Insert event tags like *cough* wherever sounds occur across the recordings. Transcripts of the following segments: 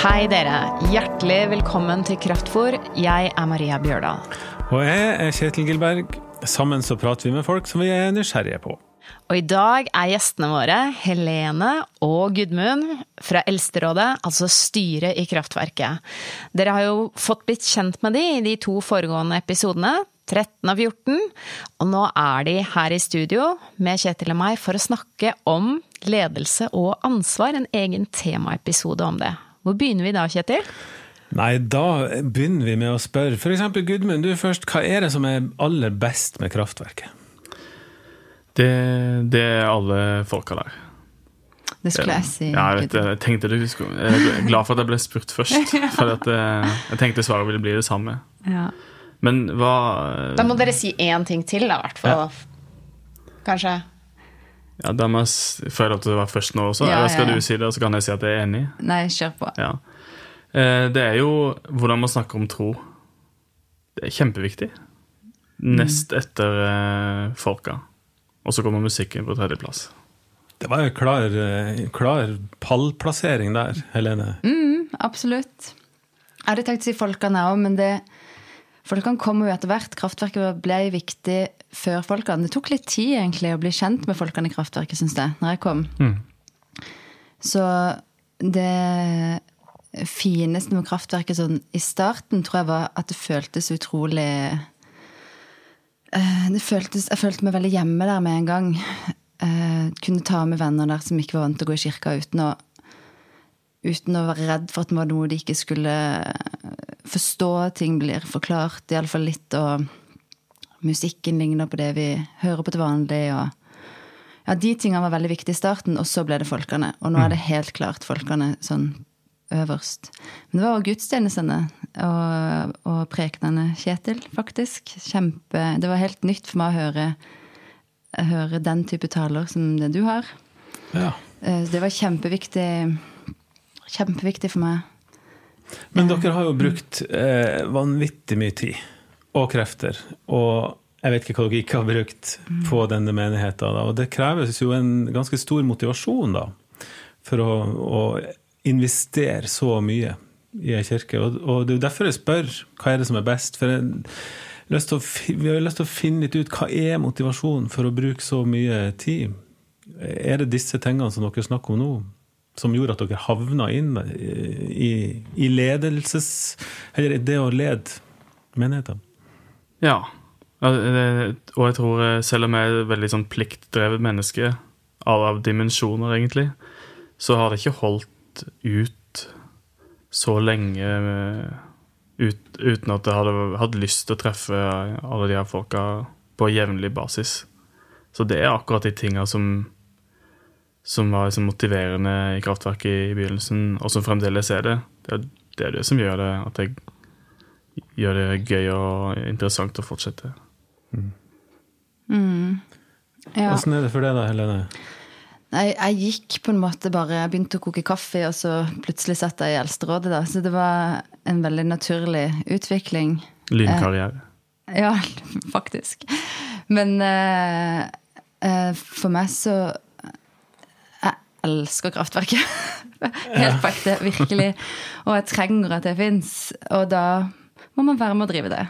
Hei dere. Hjertelig velkommen til Kraftfor. Jeg er Maria Bjørdal. Og jeg er Kjetil Gilberg. Sammen så prater vi med folk som vi er nysgjerrige på. Og i dag er gjestene våre Helene og Gudmund fra Eldsterådet, altså styret i kraftverket. Dere har jo fått blitt kjent med de i de to foregående episodene, 13 og 14, og nå er de her i studio med Kjetil og meg for å snakke om ledelse og ansvar, en egen temaepisode om det. Hvor begynner vi da, Kjetil? Nei, da begynner vi med å spørre. F.eks. Gudmund, du først. Hva er det som er aller best med kraftverket? Det, det er alle folka der. Det skulle jeg si. Ja, jeg, vet, jeg tenkte du skulle Jeg er glad for at jeg ble spurt først. *laughs* For at jeg, jeg tenkte svaret ville bli det samme. Ja. Men hva Da må dere si én ting til, da, i hvert fall. Kanskje? Ja, Da må jeg jeg lov til å være først nå også. Ja, Eller skal ja, ja. du si det, og så kan jeg si at jeg er enig? Nei, kjør på. Ja. Eh, Det er jo hvordan man snakker om tro. Det er kjempeviktig. Nest etter eh, folka. Og så kommer musikken på tredjeplass. Det var jo klar, eh, klar pallplassering der, Helene. Absolutt. Jeg hadde tenkt å si folkene òg, men det Folkene kom jo etter hvert. Kraftverket ble viktig før folkene. Det tok litt tid egentlig å bli kjent med folkene i kraftverket, syns jeg, når jeg kom. Så det fineste med kraftverket sånn i starten, tror jeg var at det føltes utrolig eh, det føltes, Jeg følte meg veldig hjemme der med en gang. Jeg kunne ta med venner der som ikke var vant til å gå i kirka uten å uten å være redd for at det var noe de ikke skulle forstå. Ting blir forklart, iallfall litt, og musikken ligner på det vi hører på til vanlig. og ja, De tingene var veldig viktige i starten, og så ble det folkene. Og nå er det helt klart folkene sånn øverst. Men det var også gudstjenestene og, og prekenene, Kjetil, faktisk. Kjempe, det var helt nytt for meg å høre, høre den type taler som det du har. Ja. Eh, Det var kjempeviktig, kjempeviktig for meg. Men dere har jo brukt eh, vanvittig mye tid og krefter. Og jeg vet ikke hva dere ikke har brukt på denne menigheten. Da. Og det kreves jo en ganske stor motivasjon da, for å, å investere så mye i ei kirke. Og, og det er jo derfor jeg spør hva er det som er best. For jeg, lyst å, vi har lyst til å finne litt ut hva er motivasjonen for å bruke så mye tid. Er det disse tingene som dere snakker om nå, som gjorde at dere havna inn i, i ledelses... Eller det å lede menigheter? Ja. Og jeg tror, eh, selv om jeg er et veldig sånn pliktdrevet menneske, av, av dimensjoner egentlig, så har det ikke holdt ut så lenge eh, ut, uten at jeg hadde hatt lyst til å treffe alle de her folka på jevnlig basis. Så det er akkurat de tinga som, som var liksom motiverende i kraftverket i begynnelsen, og som fremdeles er det. Det er det, er det som gjør det at jeg gjør det gøy og interessant å fortsette. Ja. Åssen er det for deg da, Helene? Jeg, jeg gikk på en måte bare Jeg begynte å koke kaffe, og så plutselig satt jeg i Eldsterådet, da. Så det var en veldig naturlig utvikling. Lynkarriere. Ja, *laughs* faktisk. Men eh, eh, for meg så elsker kraftverket. *laughs* Helt på ekte. Virkelig. Og jeg trenger at det fins. Og da må man være med å drive det.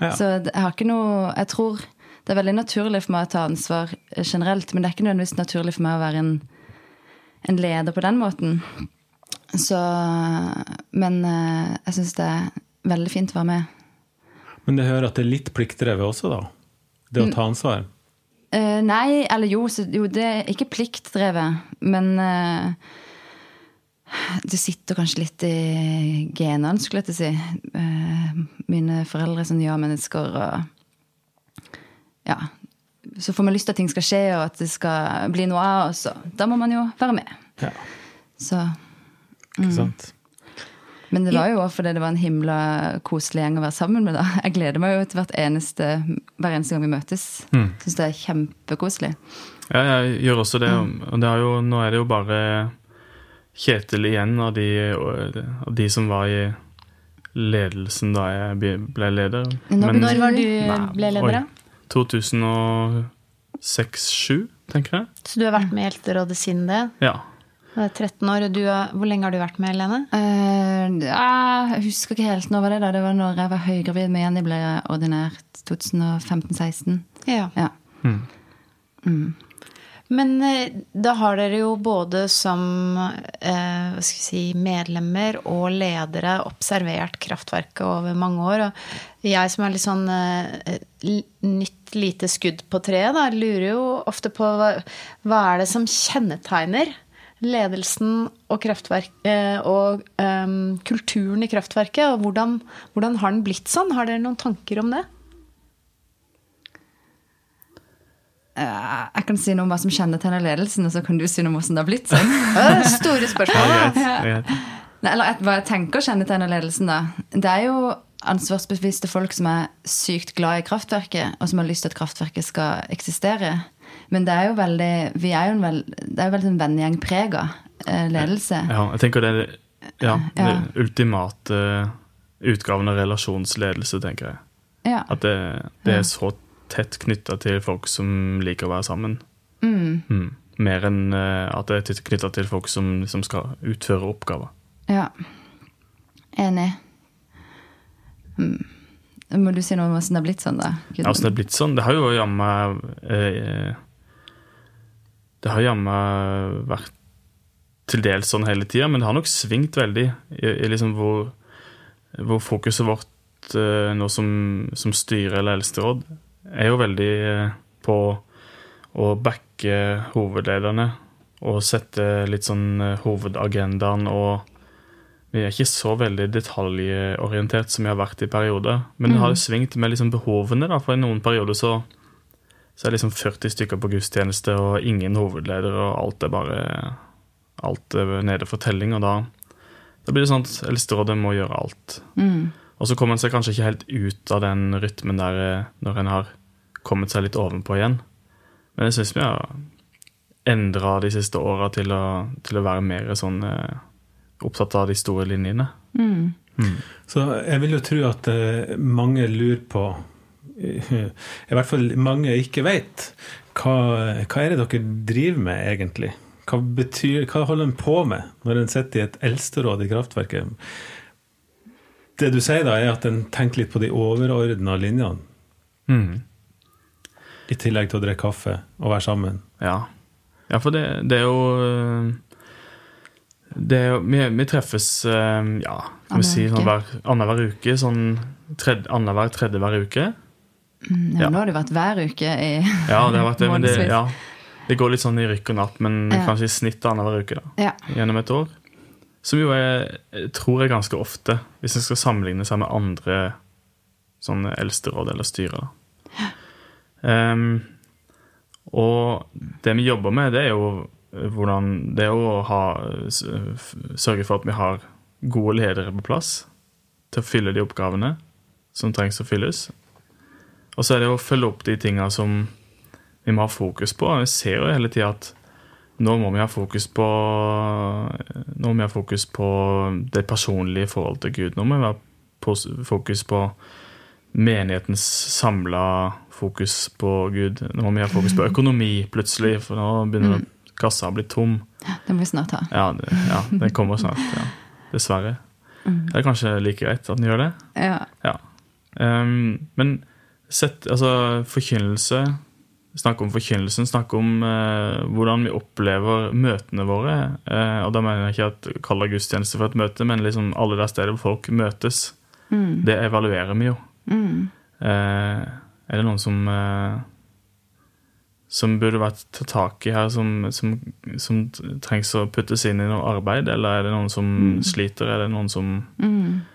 Ja. Så jeg har ikke noe Jeg tror det er veldig naturlig for meg å ta ansvar generelt, men det er ikke nødvendigvis naturlig for meg å være en, en leder på den måten. Så Men eh, jeg syns det er veldig fint å være med. Men jeg hører at det er litt pliktdrevet også, da? Det å ta ansvar? Eh, nei, eller jo, så, jo, det er ikke pliktdrevet, men uh, det sitter kanskje litt i genene, skulle jeg til å si. Uh, mine foreldre som gjør ja-mennesker, og ja. Så får man lyst til at ting skal skje, og at det skal bli noe av, oss. da må man jo være med. Ja, Så, ikke sant? Men det var jo også fordi det var en himla koselig gjeng å være sammen med. da. Jeg gleder meg jo til hvert eneste, hver eneste gang vi møtes. Mm. Syns det er kjempekoselig. Ja, jeg gjør også det. Og det er jo, nå er det jo bare Kjetil igjen av de, av de som var i ledelsen da jeg ble leder. Når Men- Når var du Nei, ble leder, da? 2006-2007, tenker jeg. Så du har vært med i Helterådet siden det? Ja. Det er 13 år. Du, hvor lenge har du vært med, Helene? Uh, jeg husker ikke helt når var det da. Det var når jeg var høygravid med Jenny, ble jeg ordinert 2015-16. Ja. Ja. Men eh, da har dere jo både som eh, hva skal si, medlemmer og ledere observert kraftverket over mange år. Og jeg som er litt sånn eh, nytt lite skudd på treet, da, lurer jo ofte på hva, hva er det som kjennetegner ledelsen og kraftverk eh, og um, kulturen i kraftverket? Og hvordan, hvordan har den blitt sånn? Har dere noen tanker om det? Eh, jeg kan si noe om hva som kjennetegner ledelsen, og så kan du si noe om hvordan det har blitt sånn. *laughs* Store spørsmål. Ja, ja. Nei, eller hva jeg tenker kjennetegner ledelsen, da. Det er jo ansvarsbevisste folk som er sykt glad i kraftverket, og som har lyst til at kraftverket skal eksistere. Men det er jo veldig Vi er jo en veld, det er jo veldig sånn vennegjengprega eh, ledelse. Ja, jeg tenker det er ja, Ja. den ultimate utgaven av relasjonsledelse, tenker jeg. Ja. At det, det er så tett knytta til folk som liker å være sammen. Mm. Mm. Mer enn eh, at det er knytta til folk som, som skal utføre oppgaver. ja. Enig. Mm. Må du si noe om hvordan det har blitt sånn, da? Ja, altså det har blitt sånn. Det har jo jammen eh, Det har jammen vært til dels sånn hele tida, men det har nok svingt veldig i, i liksom hvor, hvor fokuset vårt eh, nå som, som styre eller eldsteråd er jo veldig eh, på å backe hovedlederne og sette litt sånn eh, hovedagendaen og vi er ikke så veldig detaljorientert som vi har vært i perioder. Men det har jo svingt med liksom behovene, da. For i noen perioder så, så er det liksom 40 stykker på gudstjeneste og ingen hovedleder, og alt er bare Alt er nede for telling. Og da, da blir det sånn at Eldsterådet må gjøre alt. Mm. Og så kommer en seg kanskje ikke helt ut av den rytmen der eh, når en har kommet seg litt ovenpå igjen. Men jeg syns vi har endra de siste åra til, til å være mer sånn eh, opptatt av de store linjene. Mm. Så jeg vil jo tro at eh, mange lurer på I hvert fall mange ikke vet. Hva, hva er det dere driver med, egentlig? Hva, betyr, hva holder en på med når en sitter i et eldsteråd i kraftverket? Det du sier da, er at en tenker litt på de overordna linjene, Mm. i tillegg til å drikke kaffe og være sammen. Ja. ja, for det, det er jo det er jo, vi, vi treffes øh, ja, kan vi si sånn hver, annenhver uke. Sånn tredje, annenhver tredje hver uke. Mm, ja, Ja. Nå har det vært hver uke i *laughs* Ja, det har vært det, men det, ja, det går litt sånn i rykk og napp, men Ja. kanskje i snitt annenhver uke da, Ja. gjennom et år. Som jo er, tror jeg ganske ofte, hvis en skal sammenligne seg med andre sånne eldsteråd eller styrer. da. Um, og det vi jobber med, det er jo hvordan Det er jo å ha, sørge for at vi har gode ledere på plass til å fylle de oppgavene som trengs å fylles. Og så er det å følge opp de tinga som vi må ha fokus på. Vi ser jo hele tida at nå må vi ha fokus på Nå må vi ha fokus på det personlige forholdet til Gud. Nå må vi ha fokus på menighetens samla fokus på Gud. Nå må vi ha fokus på økonomi plutselig, for nå begynner kassa å bli tom. Det må vi snart ha. Ja, det, ja, det kommer snart. Ja. Dessverre. Det er kanskje like greit at den gjør det. Ja. Ja. Um, men sett, altså, forkynnelse Snakke om forkynnelsen, snakke om eh, hvordan vi opplever møtene våre. Eh, og da mener jeg ikke at kalle gudstjeneste for et møte, men liksom alle de steder hvor folk møtes. Det evaluerer vi jo. Mm. Eh, er det noen som eh, som burde vært tatt tak i her, som, som, som trengs å puttes inn i noe arbeid? Eller er det noen som sliter? Er det noen som Mm.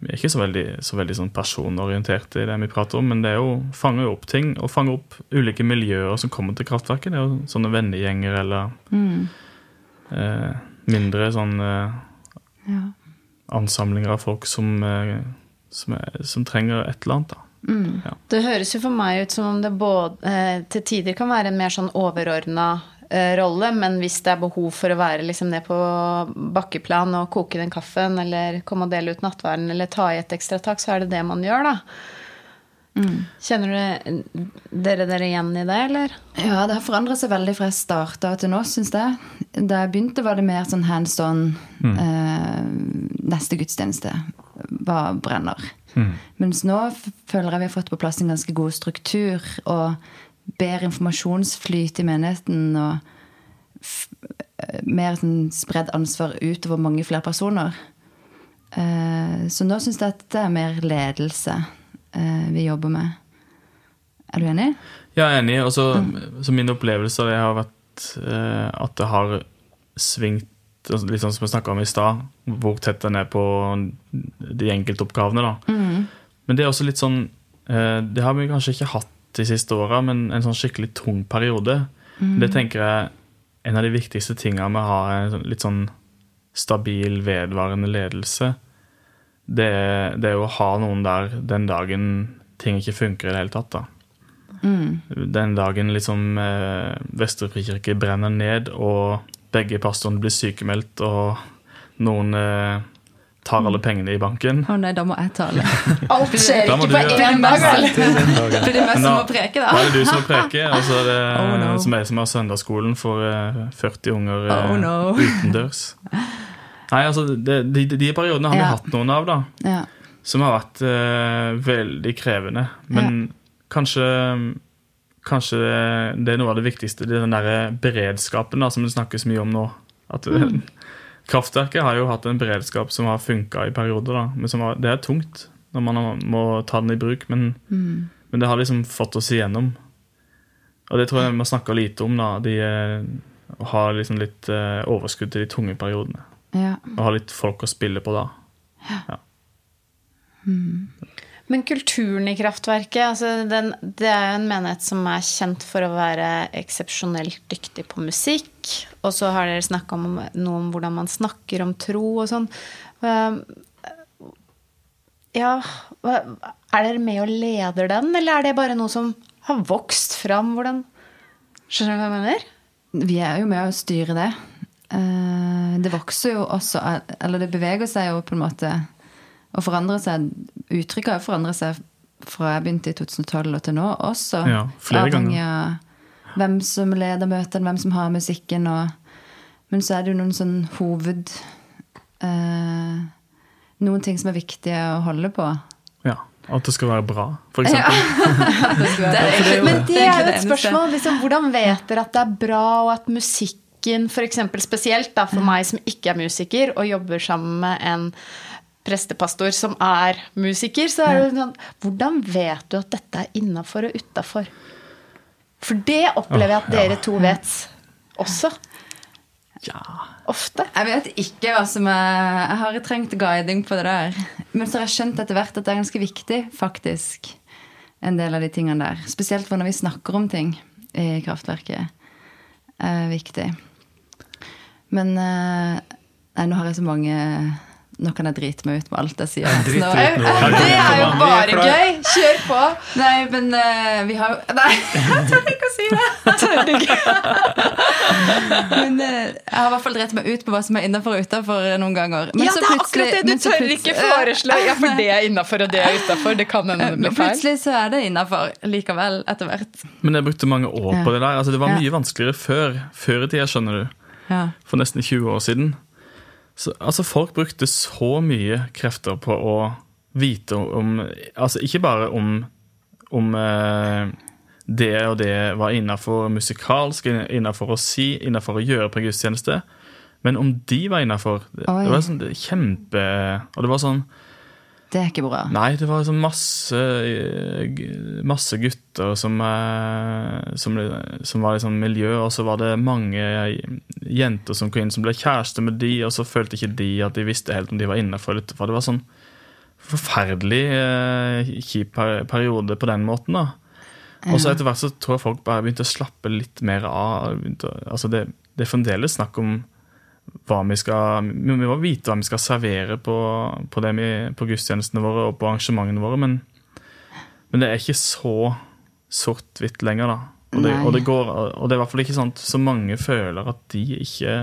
Vi er ikke så veldig, så veldig sånn personorienterte i det vi prater om, men det er jo fange opp ting, og fange opp ulike miljøer som kommer til kraftverket. Det er jo sånne vennegjenger eller Mm. eh, mindre sånn eh, Ja. ansamlinger av folk som, eh, som, er, som trenger et eller annet. da. Mm. Det høres jo for meg ut som om det både, eh, til tider kan være en mer sånn overordna rolle, men hvis det er behov for å være liksom ned på bakkeplan og koke den kaffen, eller komme og dele ut nattverden, eller ta i et ekstra tak, så er det det man gjør, da. Kjenner du dere dere igjen i det, eller? Ja, det har forandra seg veldig fra jeg starta til nå, syns jeg. Da jeg begynte, var det mer sånn hands on. Eh, neste gudstjeneste var brenner. Mens nå føler jeg vi har fått på plass en ganske god struktur og bedre informasjonsflyt i menigheten. og eh, mer sånn spredd ansvar utover mange flere personer. Uh, så nå syns jeg at det er mer ledelse uh, vi jobber med. Er du enig? Jeg er enig. Og så så min opplevelse av det har vært uh, at det har svingt altså Litt sånn som vi snakka om i stad, hvor tett den er på de enkeltoppgavene. da. Men det er også litt sånn Det har vi kanskje ikke hatt de siste åra, men en sånn skikkelig tung periode. Det tenker jeg en av de viktigste tinga med å ha en sånn- litt sånn stabil, vedvarende ledelse. Det det er jo å ha noen der den dagen ting ikke funker i det hele tatt. da. Den dagen liksom eh, Vestre frikirke brenner ned, og begge pastorene blir sykemeldt, og noen eh, tar alle pengene i banken. Å nei, da må jeg tale. *laughs* Alt skjer ikke på én dag, vel? For det er meg som må preke, Da da. er det du som må preke, og så er det *laughs* Oh, no. som jeg som har søndagsskolen for eh, 40 unger eh, Oh, no. *laughs* utendørs. Nei, altså, det, de, de periodene har vi hatt noen av, da. Ja. Som har vært uh, veldig krevende. Men kanskje Kanskje det, det er noe av det viktigste. Det er den der beredskapen da, som det snakkes mye om nå. At Mm. Kraftverket har jo hatt en beredskap som har funka i perioder. da, men som har, Det er tungt når man må ta den i bruk, men, Mm. men det har liksom fått oss igjennom. Og det tror jeg vi snakker lite om. da, de, har Å ha liksom litt eh, overskudd til de tunge periodene. ja. Og ha litt folk å spille på da. Men kulturen i Kraftverket, altså den, det er jo en menighet som er kjent for å være eksepsjonelt dyktig på musikk. Og så har dere snakka om noe om hvordan man snakker om tro og sånn. Ja, er dere med og leder den, eller er det bare noe som har vokst fram? Hvordan Skjønner du hva jeg mener? Vi er jo med å styre det. Eh, Det vokser jo også Eller det beveger seg jo på en måte og forandrer seg. Uttrykket har forandret seg fra jeg begynte i 2012 og til nå også. Ja, flere Avhengig av hvem som leder møtene, hvem som har musikken. Og, men så er det jo noen sånn hoved eh, Noen ting som er viktige å holde på. Ja, At det skal være bra, for eksempel. *laughs* Det er Men det det er er jo et spørsmål. Liksom, hvordan vet dere at det er bra, og at musikken, f.eks. spesielt da, for meg som ikke er musiker, og jobber sammen med en prestepastor som er musiker, så er det sånn Hvordan vet du at dette er innafor og utafor? For det opplever jeg at dere to vet også. Ja. Ofte. Jeg vet ikke hva som er Jeg har trengt guiding på det der. Men så har jeg skjønt etter hvert at det er ganske viktig, faktisk. En del av de tingene der. Spesielt for når vi snakker om ting i kraftverket. Er viktig. Men eh, Nei, nå har jeg så mange Nå kan jeg drite meg ut med alt jeg sier. *laughs* Drit nå- jeg. Det er jo bare gøy! Kjør på! Nei, men uh, vi har jo *laughs* Nei, jeg tør ikke å si det! *laughs* Jeg tør ikke. men uh, jeg har i hvert fall dritt meg ut på hva som er innafor og utafor noen ganger. Men ja, så det er akkurat det! Du tør ikke foreslå Ja, for det er innafor, og det er utafor. Det kan hende det blir feil. plutselig så er det innafor likevel, etter hvert. Men jeg brukte mange år på det der. Altså, det var mye vanskeligere før. Før i tida, skjønner du. For nesten 20 år siden. Så, altså, folk brukte så mye krefter på å vite om Altså ikke bare om, om eh, det og det var innafor musikalsk, innafor å si, innafor å gjøre på en gudstjeneste, men om de var innafor. Det, det var sånn det, kjempe Og det var sånn Det er ikke bra. Nei, det var sånn masse, eh, masse gutter som, eh, som, som var i sånn miljø, og så var det mange jenter som kom inn som ble kjæreste med de, og så følte ikke de at de visste helt om de var innafor eller utenfor. Det var sånn forferdelig eh, kjip periode på den måten, da. Og så etter hvert så tror jeg folk bare begynte å slappe litt mer av. Å- altså det, det er fremdeles snakk om hva vi skal Vi må vite hva vi skal servere på, på, det vi, på gudstjenestene våre og på arrangementene våre, men, men det er ikke så sort-hvitt lenger, da. Og det, og, det går, og det er i hvert fall ikke sånn at så mange føler at de ikke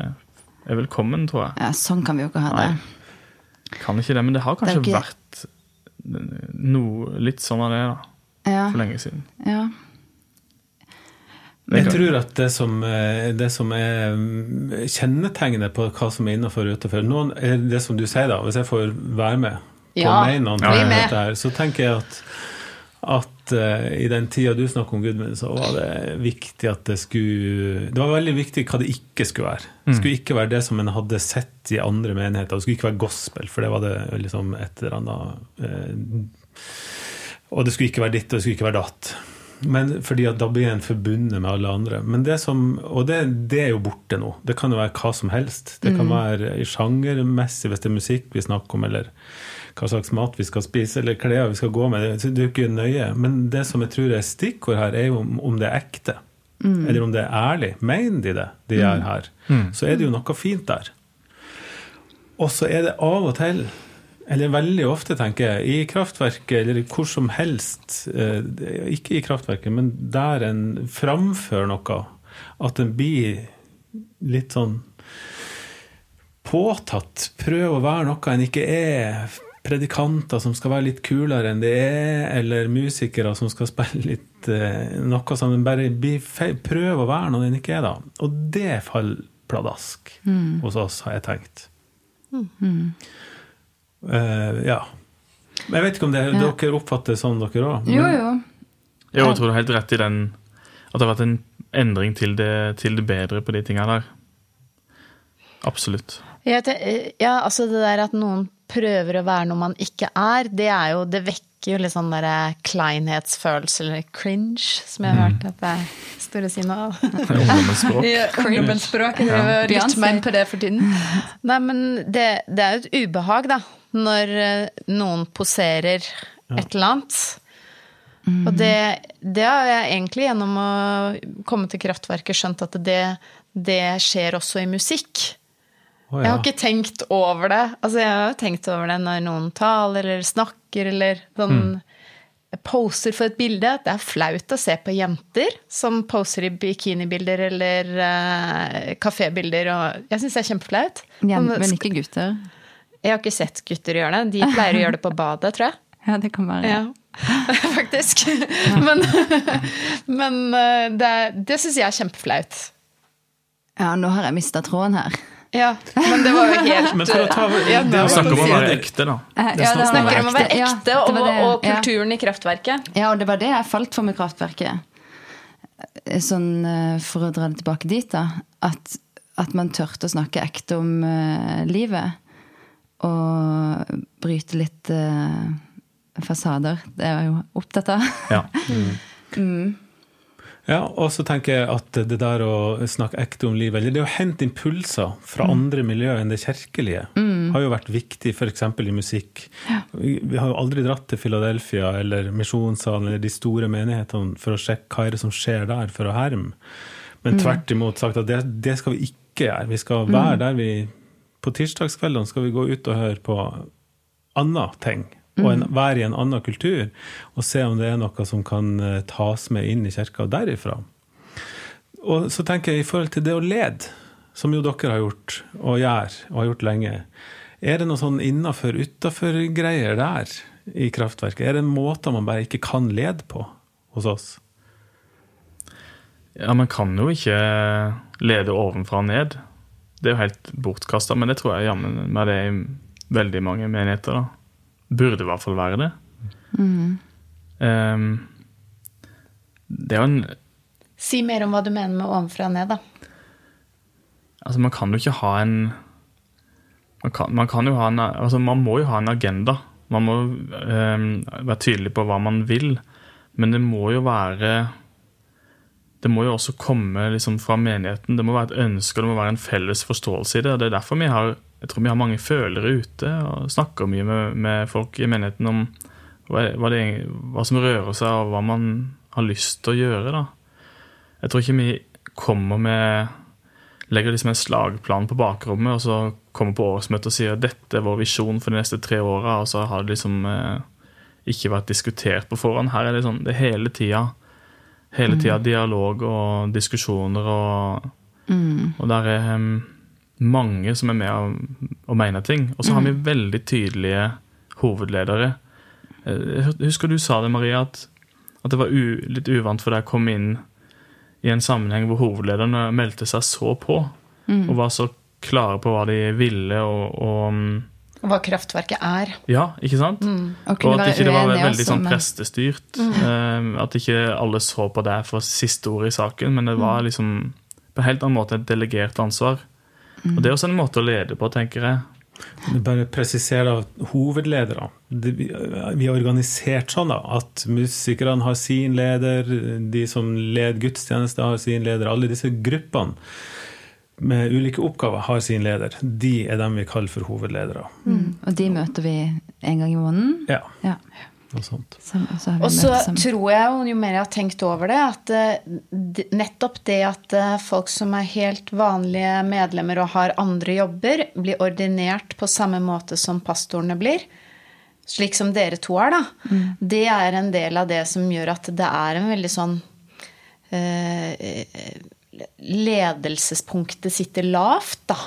er velkommen, tror jeg. Ja, Sånn kan vi jo ikke ha det. Nei. Kan ikke det, men det har kanskje det ikke- vært noe litt sånn av det, da. Ja. for lenge siden. ja. Jeg tror at det som, eh, det som er mm, kjennetegnet på hva som er innafor og utenfor noen, er Det som du sier, da, hvis jeg får være med på Ja, å ja. så tenker jeg at, at uh, i den tida du snakker om Gudmund, så var det viktig at det skulle Det var veldig viktig hva det ikke skulle være. Det skulle ikke være det som en hadde sett i andre menigheter. Det skulle ikke være gospel, for det var det liksom et eller annet uh, Og det skulle ikke være ditt, og det skulle ikke være datt. Men fordi at da blir en forbundet med alle andre. Men det som, og det, det er jo borte nå. Det kan jo være hva som helst. Det kan være i sjangermessig, hvis det er musikk vi snakker om, eller hva slags mat vi skal spise, eller klær vi skal gå med. Det er jo ikke nøye. Men det som jeg tror er stikkord her, er jo om, om det er ekte. Eller om det er ærlig. Mener de det, de gjør her? Så er det jo noe fint der. Og så er det av og til eller veldig ofte, tenker jeg, i kraftverket eller hvor som helst, eh, ikke i kraftverket, men der en framfører noe, at en blir litt sånn påtatt, prøver å være noe en ikke er, predikanter som skal være litt kulere enn det er, eller musikere som skal spille litt eh, noe som en bare prøver å være noe en ikke er, da. Og det faller pladask hos oss, har jeg tenkt. Eh, ja. Men Jeg vet ikke om det, Ja. dere oppfatter det sånn, dere òg. Jo, jo. Jo, jeg tror du har helt rett i den at det har vært en endring til det, til det bedre på de tinga der. Absolutt. Ja, altså det der at noen prøver å være noe man ikke er, det er jo Det vekker jo litt sånn derre kleinhetsfølelse, eller cringe, som jeg har hørt at det er store si av. *laughs* Ungdommens språk. Ja, Ungdomsspråk. Jeg driver og lytter meg på det for tiden. Nei, men det, det er jo et ubehag, da. Når eh, noen poserer et eller annet. Og det, det har jeg egentlig gjennom å komme til Kraftverket skjønt at det, det skjer også i musikk. Å, Jeg har ikke tenkt over det. Altså, jeg har jo tenkt over det når noen taler eller snakker eller sånn Poser for et bilde. Det er flaut å se på jenter som poser i bikinibilder eller uh, kafébilder. Jeg syns det er kjempeflaut. Sånn, Men ikke gutter. Jeg har ikke sett gutter gjøre det. De pleier å gjøre det på badet, tror jeg. *laughs* Ja, det kan være. Ja, *laughs* faktisk. Men, *laughs* men eh, det, det syns jeg er kjempeflaut. Ja, nå har jeg mista tråden her. Ja, men det var jo *laughs* helt Men for å ta Ja, det å Snakker om å være ekte, da. Eh, Det ja, det Snakker om å være Ja, ekte, det og, det. og Ja. kulturen i kraftverket. Ja, og det var det jeg falt for med Kraftverket. Sånn eh, for å dra det tilbake dit, da. At, at man turte å snakke ekte om uh, livet. Og bryte litt uh, fasader. Det er jeg jo opptatt av. Ja. *laughs* Ja, og så tenker jeg at det der å snakke ekte om livet, eller det å hente impulser Mm. fra andre miljøer enn det kirkelige, har jo vært viktig f.eks. i musikk. Vi vi har jo aldri dratt til Philadelphia eller Misjonssalen eller de store menighetene for å sjekke hva er det som skjer der, for å herme. Men tvert imot sagt at det, det skal vi ikke gjøre. Vi skal være der vi På tirsdagskveldene skal vi gå ut og høre på andre ting. Og en, være i en annen kultur, og se om det er noe som kan eh, tas med inn i kirka derifra. Og så tenker jeg i forhold til det å lede, som jo dere har gjort, og gjør, og har gjort lenge. Er det noe sånn innafor, utafor-greier der i kraftverket? Er det en måte man bare ikke kan lede på hos oss? Ja, Man kan jo ikke lede ovenfra og ned. Det er jo helt bortkasta, men det tror jeg jammen med det i veldig mange menigheter. da. Burde i hvert fall være det. Ehm, det er jo en Si mer om hva du mener med ovenfra og ned, da. Altså, man kan jo ikke ha en man kan, man kan jo ha en Altså, man må jo ha en agenda. Man må um, være tydelig på hva man vil, men det må jo være Det må jo også komme liksom fra menigheten. Det må være et ønske, og det må være en felles forståelse i det. og Det er derfor vi har jeg tror vi har mange følere ute og snakker mye med, med folk i menigheten om hva, hva, det, hva som rører seg, og hva man har lyst til å gjøre. da. Jeg tror ikke vi kommer med legger liksom en slagplan på bakrommet, og så kommer på årsmøtet og sier dette er vår visjon for de neste tre åra, og så har det liksom eh, ikke vært diskutert på forhånd. Her er det sånn det er hele tida. Hele tida dialog og diskusjoner, og, og der er em, mange som er med og, og mener ting. Og så har vi veldig tydelige hovedledere. Jeg Husker du sa det, Maria, at, At det var u, litt uvant for deg å komme inn i en sammenheng hvor hovedlederne meldte seg så på, Mm. og var så klare på hva de ville, og, og og Hva kraftverket er. Ja, ikke sant? Og Og at ikke det var veldig sånn prestestyrt. Mm. at ikke alle så på det for siste ordet i saken, men det var liksom på en helt annen måte et delegert ansvar. Og det er også en måte å lede på, tenker jeg. Bare presisere at hovedledere Vi vi er organisert sånn da, at musikerne har sin leder, de som leder gudstjenester har sin leder. Alle disse gruppene med ulike oppgaver har sin leder. De er dem vi kaller for hovedledere. Mm. Og de møter vi en gang i måneden. Ja, Ja. Noe sånt. Så, så har vi Og så tror jeg, jo, jo mer jeg har tenkt over det, at eh, nettopp det at eh, folk som er helt vanlige medlemmer og har andre jobber, blir ordinert på samme måte som pastorene blir, slik som dere to er, da, det er en del av det som gjør at det er en veldig sånn eh, Ledelsespunktet sitter lavt, da.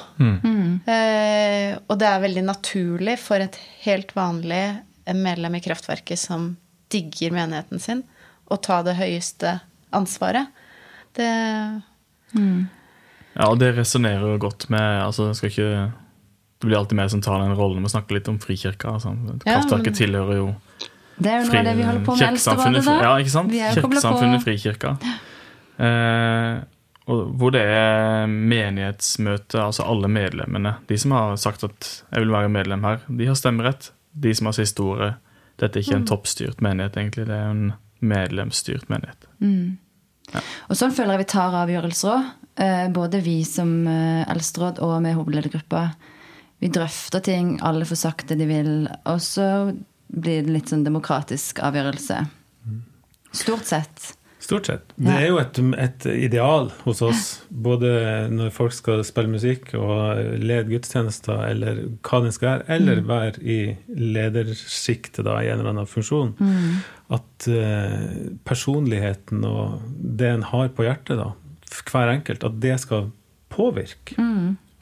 Eh, og det er veldig naturlig for et helt vanlig medlem i Kraftverket som digger menigheten sin, og ta det høyeste ansvaret. Det Ja, det resonnerer jo godt med altså, jeg skal ikke, Det blir alltid mer som tar den rollen med å snakke litt om frikirka. Altså. Ja, Kraftverket men- tilhører jo Det er jo noe det vi holder på med Kirkesamfunnet. Ja, ikke sant? Er Kirkesamfunnet Frikirka. Eh, og hvor det er menighetsmøte, altså alle medlemmene. De som har sagt at 'jeg vil være medlem her', de har stemmerett. De som har siste ordet. Dette er ikke en Mm. toppstyrt menighet, egentlig. Det er en medlemsstyrt menighet. Og sånn føler jeg vi tar avgjørelser òg. Både vi som eh, eldsteråd og med hovedledergruppa. Vi drøfter ting, alle får sagt det de vil, og så blir det litt sånn demokratisk avgjørelse. Stort sett. Stort sett. Det er jo et, et ideal hos oss, både når folk skal spille musikk og lede gudstjenester, eller hva det skal være, eller være i ledersjiktet da, i en eller annen funksjon, at uh, personligheten og det en har på hjertet, da, hver enkelt, at det skal påvirke.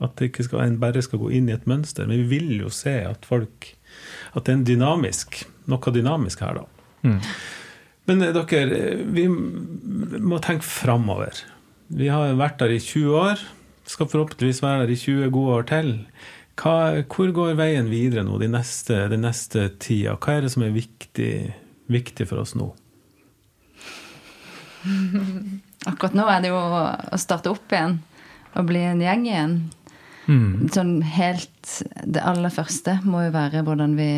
At det ikke skal, en bare skal gå inn i et mønster. Men vi vil jo se at folk At det er en dynamisk, noe dynamisk her, da. Men eh, dere, eh, vi må tenke framover. Vi har vært der i 20 år. Skal forhåpentligvis være der i 20 gode år til. Hva, hvor går veien videre nå, de neste, de neste tida? Hva er det som er viktig, viktig for oss nå? *laughs* Akkurat nå er det jo å starte opp igjen og bli en gjeng igjen. Mm. Sånn helt Det aller første må jo være hvordan vi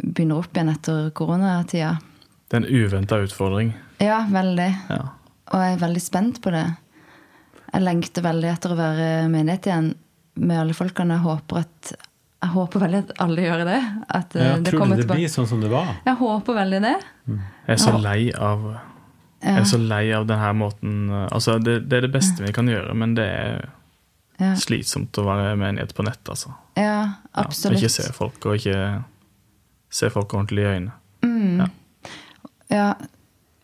begynner opp igjen etter koronatida. Det er en uventa utfordring. Ja, veldig. Ja. Og jeg er veldig spent på det. Jeg lengter veldig etter å være menighet igjen med alle folkene. Jeg håper, at, jeg håper veldig at alle gjør det. At eh, Ja, det tror du det tilbake. blir sånn som det var? Jeg håper veldig det. Jeg er så lei av Jeg er så lei av denne måten Altså, det, det er det beste vi kan gjøre, men det er ja, slitsomt å være menighet på nett, altså. ja Ja, absolutt. ikke se folk, og ikke se folk ordentlig i øynene. Ja,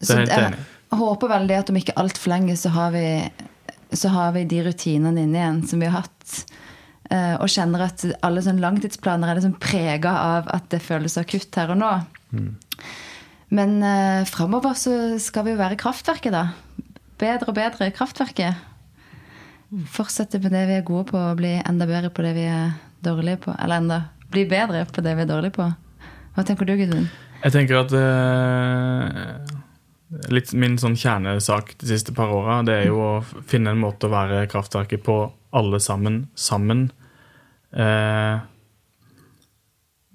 Så jeg er helt jeg håper veldig at om ikke altfor lenge så har vi så har vi de rutinene inne igjen som vi har hatt. Eh, og kjenner at alle sånne langtidsplaner er liksom prega av at det føles akutt her og nå. Men eh, framover så skal vi jo være kraftverket, da. Bedre og bedre kraftverket. Fortsette på det vi er gode på, og bli enda bedre på det vi er dårlige på. Eller enda bli bedre på det vi er dårlige på. Hva tenker du, Gudrun? Jeg tenker at uh, litt Min sånn kjernesak de siste par åra, det er jo å finne en måte å være kraftverket på alle sammen, sammen. Uh,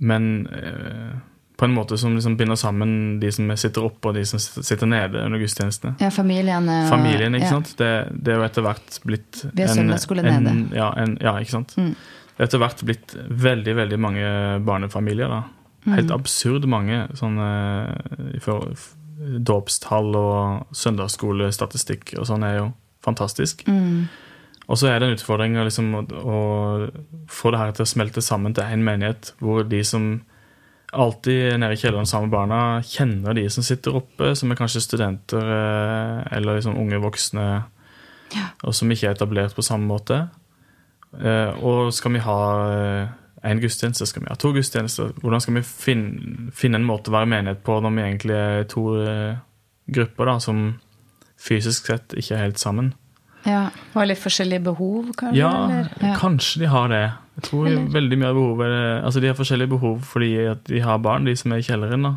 men uh, på en måte som liksom binder sammen de som sitter oppe, og de som sitter nede under gudstjenestene. Ja, familiene og Familien, ikke ja. sant? Det, det er jo etter hvert blitt Vi har søndagsskole nede. Ja, en, ja, ikke sant? Mm. Det er etter hvert blitt veldig, veldig mange barnefamilier. da. Helt Mm. absurd mange sånne i for- Dåpstall og søndagsskolestatistikk og sånn er jo fantastisk. Mm. Og så er det en utfordring liksom, å, å få det her til å smelte sammen til én menighet, hvor de som alltid er nede i kjelleren sammen med barna, kjenner de som sitter oppe, som er kanskje studenter eh, eller liksom unge voksne, og som ikke er etablert på samme måte. Eh, Og skal vi ha eh, én gudstjeneste, skal vi ha to gudstjenester? Hvordan skal vi finne, finne en måte å være menighet på når vi egentlig er to eh, grupper da, som fysisk sett ikke er helt sammen? Ja. Og litt forskjellige behov, kanskje? Ja? Ja. kanskje de har det. Jeg tror Eller- veldig mye av behovet er- Altså De har forskjellige behov fordi at de har barn, de som er i kjelleren. da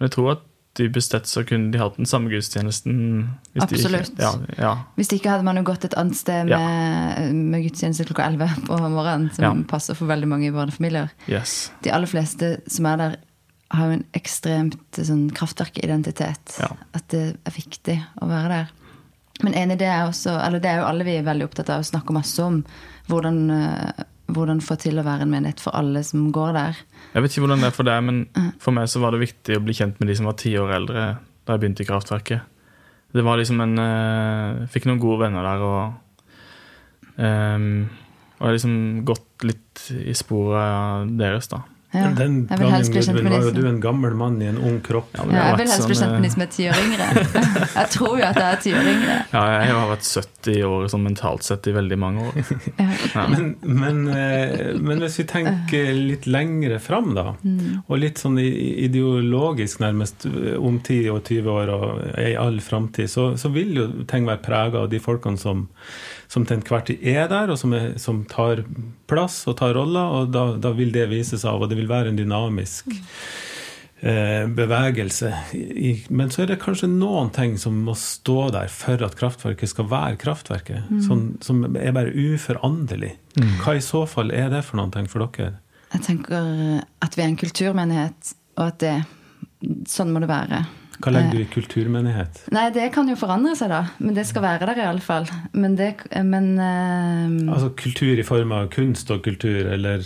Men jeg tror at dypest sett så kunne de hatt den samme gudstjenesten. hvis de ikke- Absolutt. ja, ja, Hvis ikke hadde man jo gått et annet sted med, med gudstjeneste klokka 11 på morgenen, som Ja. passer for veldig mange barnefamilier. yes. De aller fleste som er der, har jo en ekstremt sånn, kraftverkidentitet. Ja. At det er viktig å være der. Men enig, det er også, eller det er jo alle vi er veldig opptatt av å snakke masse om. Hvordan, eh, hvordan få til å være en menighet for alle som går der. Jeg vet ikke hvordan det er for deg, men for meg så var det viktig å bli kjent med de som var ti år eldre da jeg begynte i Kraftverket. Det var liksom en Jeg Fikk noen gode venner der, og um, Og jeg har liksom gått litt i sporet av deres, da. Ja. Den gangen, med var jo du en gammel mann i en ung kropp. Ja, men Ja, jeg vil helst bli sånn, kjent med de som er ti år yngre. *laughs* Jeg tror jo at jeg er ti år yngre. Ja, jeg har vært 70 år sånn mentalt sett i veldig mange år. Ja. Men, men, eh, men hvis vi tenker litt lengre fram, da, og litt sånn ideologisk nærmest eh, om 10 og 20 år og i all framtid, så, så vil jo ting være prega av de folkene som, som til enhver tid er der, og som, er, som tar plass og tar roller, og da, da vil det vise seg av, og det vil være en dynamisk eh, bevegelse. I, men så er det kanskje noen ting som må stå der for at kraftverket skal være kraftverket, Mm. som er bare uforanderlig. Hva i så fall er det for noen ting for dere? Jeg tenker at vi er en kulturmenighet, og at det, sånn må det være. Hva legger du i kulturmenighet? Nei, det kan jo forandre seg, da. Men det skal være der iallfall. Men det Men uh, Altså kultur i form av kunst og kultur, eller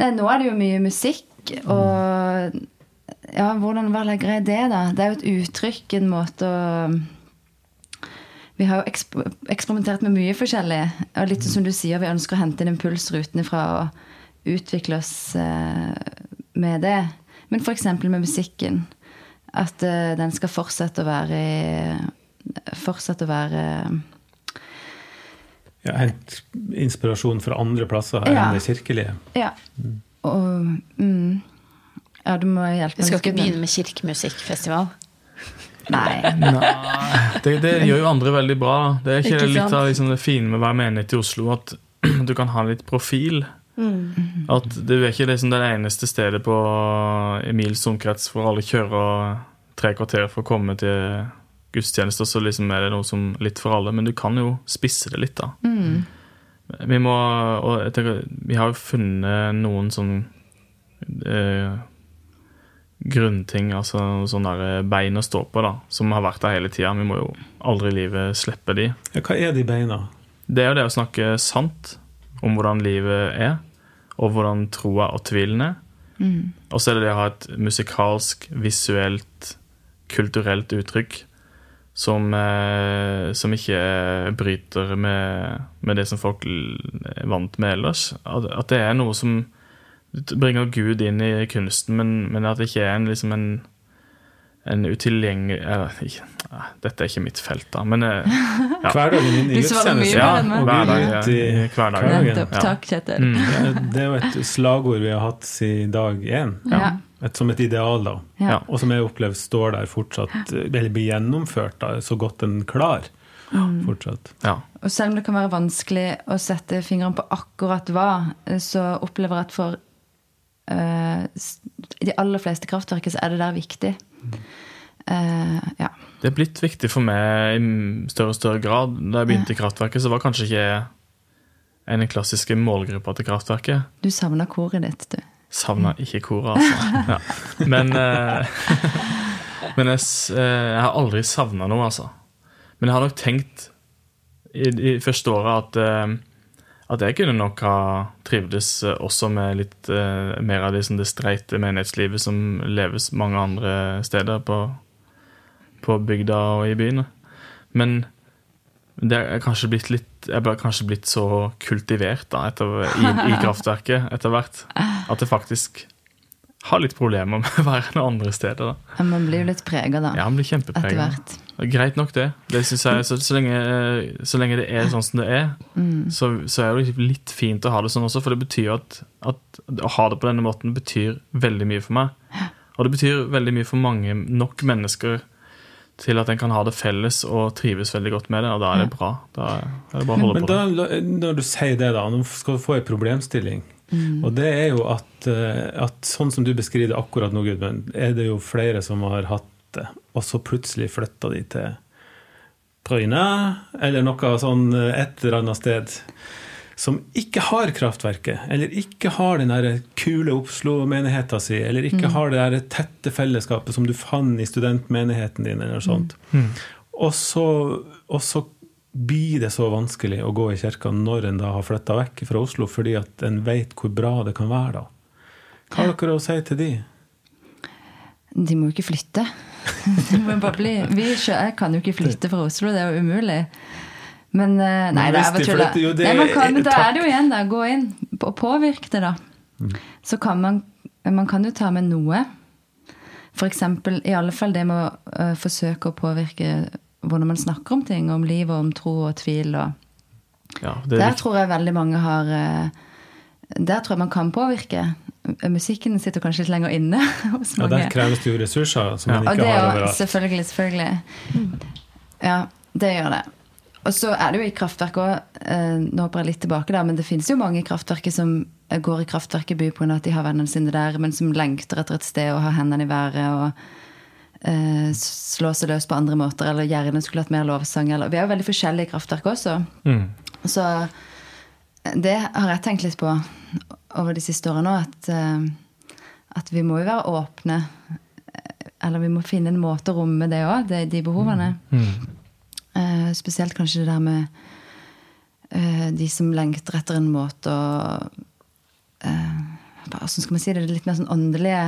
Nei, nå er det jo mye musikk, og Ja, hvordan hva legger jeg i det, da? Det er jo et uttrykk, en måte å Vi har jo eksp eksperimentert med mye forskjellig. Og litt som du sier, vi ønsker å hente inn impulsrutene fra å utvikle oss uh, med det. Men f.eks. med musikken. At eh, den skal fortsette å være Fortsette å være ja, hente inspirasjon fra andre plasser Ja. enn det kirkelige? Ja. Og mm, Ja, du må hjelpe Vi skal litt ikke begynne med kirkemusikkfestival. *laughs* Nei. Det, det gjør jo andre veldig bra. Det er ikke, Ikke litt sant? av liksom det fine med å være menighet i Oslo, at *clears throat* du kan ha litt profil. At det er ikke det det eneste stedet på Emils omkrets hvor alle kjører tre kvarter for å komme til gudstjenester, så liksom er det noe som litt for alle. Men du kan jo spisse det litt, da. Vi må Og jeg tenker, vi har jo funnet noen sånn eh, grunnting, altså sånne der bein å stå på, da, som har vært der hele tida. Vi må jo aldri i livet slippe de. Ja, hva er de beina? Det er jo det å snakke sant om hvordan livet er, og hvordan troa og tvilen er. Og så er det det å ha et musikalsk, visuelt, kulturelt uttrykk som, eh, som ikke bryter med, med det som folk er vant med ellers. At, at det er noe som bringer Gud inn i kunsten, men, men at det ikke er en, liksom en, en utilgjengelig eller, ikke, ah, Dette er ikke mitt felt, da, men *laughs* ja. Hverdagen din i Du gudstjenesten. Ja, mer enn meg. og hver dag. Ja, i hverdagen. hverdagen. Ja. Takk, Kjetil. Mm. Det er jo et slagord vi har hatt siden dag én. Ja. Et, som et ideal, da. Og som jeg opplever står der fortsatt, eller blir gjennomført da, så godt den klar. Fortsatt. Ja. Og selv om det kan være vanskelig å sette fingeren på akkurat hva, så opplever jeg at for uh, de aller fleste kraftverket så er det der viktig. Eh, ja. Det er blitt viktig for meg i større og større grad. Da jeg begynte i Kraftverket, så var kanskje ikke jeg en den klassiske målgruppa til Kraftverket. Du savna koret ditt, du. Savna ikke koret, altså. *laughs* Ja. Men, uh, men jeg, eh, jeg har aldri savna noe, altså. Men jeg har nok tenkt i, i første året at, at jeg kunne nok ha trivdes eh, også med litt eh, mer av det, sånn det streite menighetslivet som leves mange andre steder på, på bygda og i byene. Men det er kanskje blitt litt Jeg ble kanskje blitt så kultivert da, etter, i, i *laughs* kraftverket etter hvert at jeg faktisk har litt problemer med å være noen andre steder. da. Man blir jo litt prega, da. Ja, man blir etter kjempepreget. hvert. Greit nok, det. det synes jeg, så, så, lenge, så, lenge, det er sånn som det er, mm. så, så, er det litt fint å ha det sånn også, for det betyr at, at å ha det på denne måten betyr veldig mye for meg. Og det betyr veldig mye for mange nok mennesker til at en kan ha det felles og trives veldig godt med det, og da er det bra. Da er det bare å holde Men, på da, når du sier det, da, nå skal du få en problemstilling. Mm. Og det er jo at, eh, at, sånn som du beskriver det akkurat nå, Gudmund, er det jo flere som har hatt det, og så plutselig flytta de til Brøyne, eller noe sånn eh, et eller annet sted som ikke har kraftverket, eller ikke har den der kule Oslo-menigheta si, eller ikke mm. har det der tette fellesskapet som du fant i studentmenigheten din, eller sånt. Mm. mm. Og, så, og, så, blir det så vanskelig å gå i kirka når en da har flytta vekk fra Oslo, fordi at en vet hvor bra det kan være da. Hva har dere å si til de? De må jo ikke flytte. *laughs* Vi, jeg kan jo ikke flytte fra Oslo, det er jo umulig. Men eh, Nei, det er bare kan, da er det jo igjen, da. Gå inn og påvirke det, da. Mm. Så kan man Man kan jo ta med noe. Eksempel, i alle fall det med å uh, forsøke å påvirke hvordan man snakker om ting. Om liv og om tro og tvil og ja, Der tror jeg veldig mange har uh, Der tror jeg man kan påvirke. Musikken sitter kanskje litt lenger inne *laughs* hos mange. Ja, der kreves det jo ressurser som ja. man ikke har overalt. Selvfølgelig, selvfølgelig. Ja, det gjør det. Og så er det jo i kraftverk òg eh, Nå hopper jeg litt tilbake, der, men det finnes jo mange i kraftverket som går i kraftverket by pga. at de har vennene sine der, men som lengter etter et sted og har hendene i været og uh, slår seg løs på andre måter, eller gjerne skulle hatt mer lovsang. Eller, vi er jo veldig forskjellige i kraftverk også. Mm. Så eh, det har jeg tenkt litt på over de siste årene òg, at, eh, at vi må jo være åpne. Eller vi må finne en måte å romme det òg, de, de behovene. Mm. Eh, spesielt kanskje det der med eh, de som lengter etter en måte å eh, Hvordan skal man si det? det litt mer sånn åndelige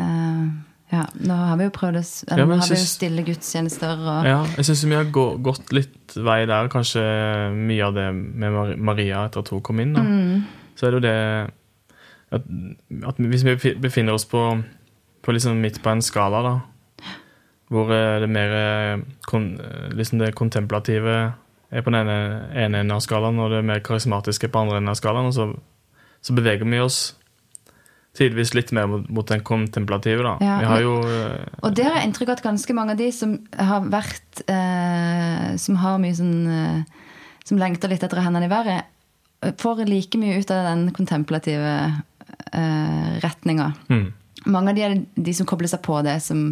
eh, ja, Nå har vi jo prøvd eller ja, nå har synes, vi jo stille gudstjenester og Ja, jeg syns vi har gått litt vei der. Kanskje mye av det med Maria etter at hun kom inn. Mm. Så er det jo det at, at, hvis vi befinner oss på, på liksom midt på en skala, da hvor eh, det mer eh, eh, liksom det kontemplative er på den ene, ene enden av skalaen, og det mer karismatiske på andre enden av skalaen. Og så, så beveger vi oss tidvis litt mer mot, den kontemplative. da. Ja, vi har jo... og der har jeg inntrykk av at ganske mange av de som har vært eh, Som har mye sånn eh, Som lengter litt etter hendene i været, får like mye ut av den kontemplative eh, retninger. Mm. Mange av de er de som kobler seg på det, som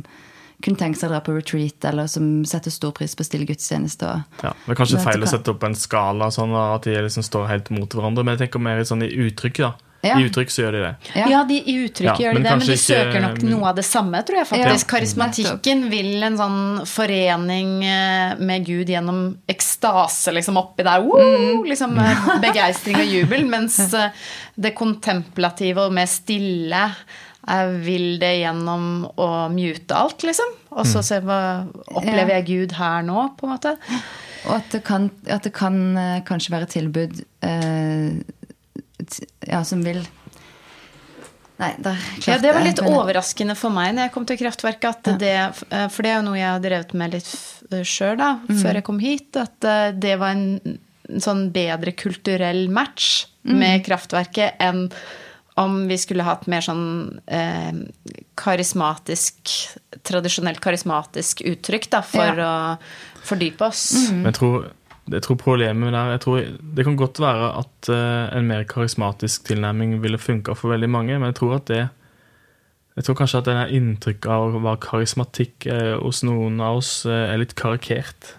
kunne tenke seg å dra på retreat, eller som setter stor pris på stille gudstjeneste. Ja, det er kanskje feil å sette opp en skala, sånn at de liksom står helt mot hverandre, men jeg tenker mer sånn i uttrykk. da. Ja. I uttrykk så gjør de det. Ja, ja de, i uttrykk ja, gjør de men det, men de søker nok ikke... noe av det samme, tror jeg faktisk. Karismatikken vil en sånn forening eh, med Gud gjennom ekstase liksom oppi der. Woo! Mm. Liksom eh, begeistring og jubel. Mens eh, det kontemplative og mer stille vil det gjennom å mute alt, liksom. Og så mm. se hva opplever jeg Gud her nå, på en måte. Og at det kan, at det kan kanskje være tilbud uh, ja, som vil Nei, der klarte Ja, det var litt jeg. overraskende for meg når jeg kom til Kraftverket. At ja. det, eh, for det er jo noe jeg har drevet med litt sjøl, da, mm. før jeg kom hit. At det var en, en sånn bedre kulturell match mm. med Kraftverket enn om vi skulle hatt mer sånn eh, karismatisk Tradisjonelt karismatisk uttrykk da, for ja. å fordype oss. Mm. Jeg, tror, jeg, tror, problemet der jeg tror, Det kan godt være at uh, en mer karismatisk tilnærming ville funka for veldig mange, men jeg tror at det jeg tror kanskje at det inntrykket av hva karismatikk er hos noen av oss eh, er litt karikert.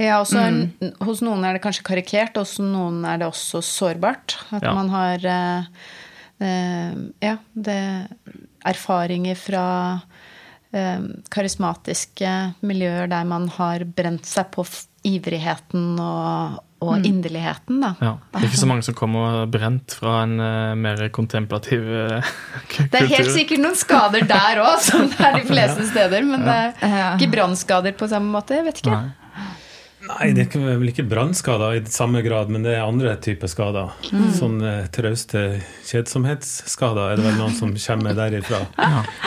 Ja, også, mm. Hos noen er det kanskje karikert, hos noen er det også sårbart. At ja. man har eh, Eh, ja, det erfaringer fra eh, karismatiske miljøer der man har brent seg på ivrigheten og, og mm. inderligheten, da. Ja. Det er ikke så mange som kommer brent fra en uh, mer kontemplativ *laughs* uh, kultur. Det er helt sikkert noen skader der òg, som det er de *laughs* fleste steder. Men ja. det er ikke brannskader på samme måte. Jeg vet ikke. Nei. Nei, det er vel ikke brannskader i samme grad, men det er andre typer skader. Mm. Sånn eh, trauste kjedsomhetsskader er det vel noen som kommer derifra.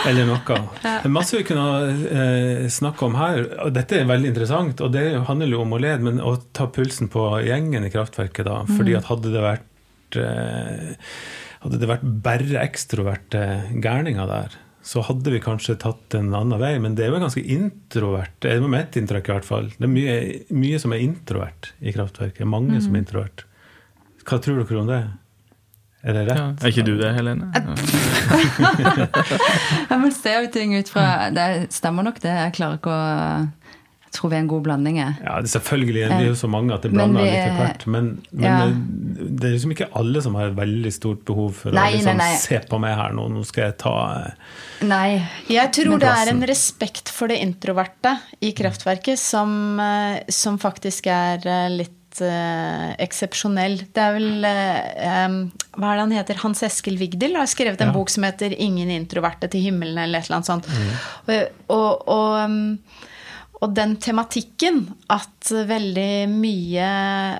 Eller noe. Er masse vi kunne eh, snakke om her. og Dette er veldig interessant, og det handler jo om å lede, men å ta pulsen på gjengen i kraftverket, da. Fordi at hadde det vært eh, hadde det vært bare ekstroverte gærninger der, så hadde vi kanskje tatt en annen vei. Men det er jo ganske introvert. Det er mitt inntrykk i hvert fall. Det er mye, mye som er introvert i kraftverket. Mange som er introvert. Hva tror dere om det? Er det Ja. rett? Er ikke du det, Helene? Jeg må *laughs* se jo ting ut fra Det stemmer nok, det. Jeg klarer ikke å tror vi er en god blanding. er. Ja, det, selvfølgelig. Vi er jo så mange at det blander litt er- etter hvert. Men, men Ja. det, det er liksom ikke alle som har et veldig stort behov for Nei, å liksom, nei, nei. se på meg her nå. Nå skal jeg ta eh, Nei. Jeg tror det er en respekt for det introverte i kraftverket som, eh, som faktisk er eh, litt eh, eksepsjonell. Det er vel um, Hva er det han heter? Hans Eskil Vigdil har skrevet en Ja. bok som heter 'Ingen introverte til himmelen', eller et eller annet sånt. Og, og, og, em, og den tematikken, at veldig mye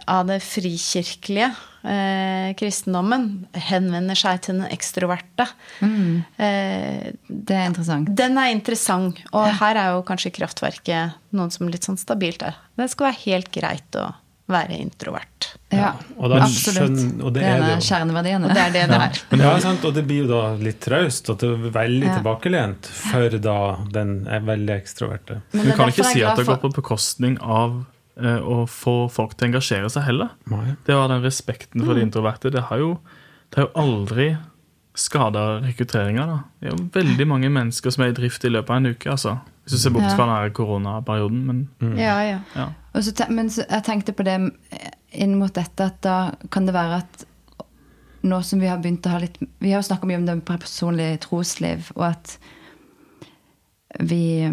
av det frikirkelige, eh, kristendommen, henvender seg til den ekstroverte. Eh, Det er interessant. den er interessant, og her er jo kanskje kraftverket noen som litt sånn stabilt er. Det skal være helt greit å være introvert. Ja, og da absolutt. og det det er er kjerneverdiene. Og det er det det er. Men ja, sant, og det blir jo da litt traust, og det veldig Ja. tilbakelent for da den er veldig ekstroverte. Men Du kan ikke si at det går på bekostning av eh, å få folk til å engasjere seg heller. Nei. Det var den respekten Mm. for de introverte. Det har jo, det har jo aldri skada rekrutteringa. Det er jo veldig mange mennesker som er i drift i løpet av en uke. altså. Hvis du ser bort Ja. fra den koronaperioden. Men Ja, ja. ja. Og så men så, jeg tenkte på det inn mot dette, at da kan det være at nå som vi har begynt å ha litt Vi har jo snakka mye om det personlige trosliv, og at vi eh,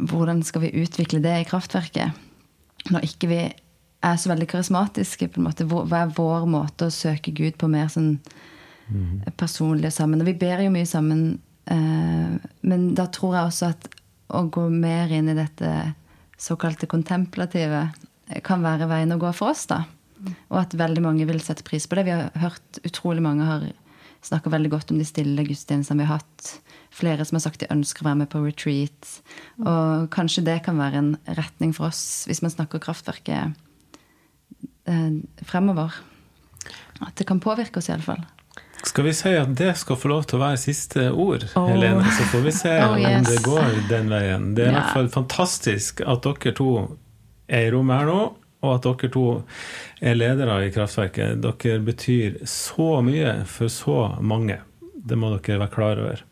Hvordan skal vi utvikle det i kraftverket? Når ikke vi er så veldig karismatiske, på en måte. Hva er vår måte å søke Gud på mer sånn personlig sammen? Og vi ber jo mye sammen, eh, men da tror jeg også at å gå mer inn i dette såkalte kontemplative kan være veien å gå for oss, da. Og at veldig mange vil sette pris på det. Vi har hørt utrolig mange har snakka veldig godt om de stille gudstjenestene vi har hatt. Flere som har sagt de ønsker å være med på retreat. Og kanskje det kan være en retning for oss, hvis man snakker kraftverket eh, fremover. At det kan påvirke oss, iallfall. Skal vi si at det skal få lov til å være siste ord, oh. Helene? Så får vi se *laughs* Oh, om det går den veien. Det er i Ja. hvert fall fantastisk at dere to er i rommet her nå, og at dere to er ledere i kraftverket. Dere betyr så mye for så mange. Det må dere være klar over.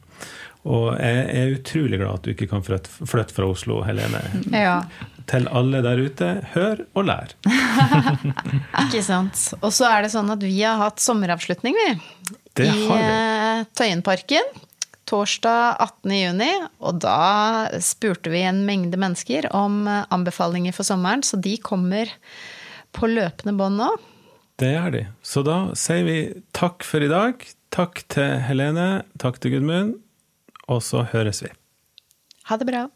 Og jeg er utrolig glad at du ikke kan flytte fra Oslo, Helene. ja. Til alle der ute, hør og lær. *laughs* Ikke sant. Og så er det sånn at vi har hatt sommeravslutning, vi. Det I har vi. I Tøyenparken. Torsdag 18. juni. Og da spurte vi en mengde mennesker om eh, anbefalinger for sommeren, så de kommer på løpende bånd nå. Det gjør de. Så da sier vi takk for i dag. Takk til Helene, takk til Gudmund, og så høres vi. Ha det bra.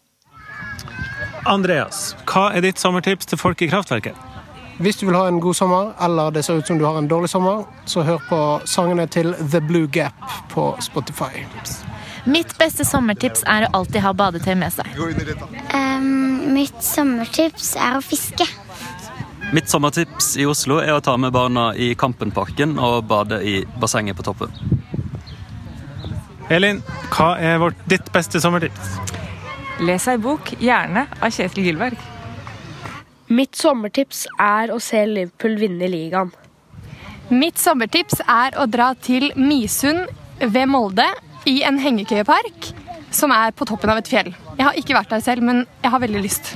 Andreas, hva er ditt sommertips til folk i kraftverket? Hvis du vil ha en god sommer, eller det ser ut som du har en dårlig sommer, så hør på sangene til The Blue Gap på Spotify. Mitt beste sommertips er å alltid ha badetøy med seg. Um, mitt sommertips er å fiske. Mitt sommertips i Oslo er å ta med barna i Kampenparken og bade i bassenget på toppen. Elin, hva er vårt, ditt beste sommertips? Les ei bok, gjerne av Kjetil Gilberg. Mitt sommertips er å se Liverpool vinne ligaen. Mitt sommertips er å dra til Misund ved Molde i en hengekøyepark som er på toppen av et fjell. Jeg har ikke vært der selv, men jeg har veldig lyst.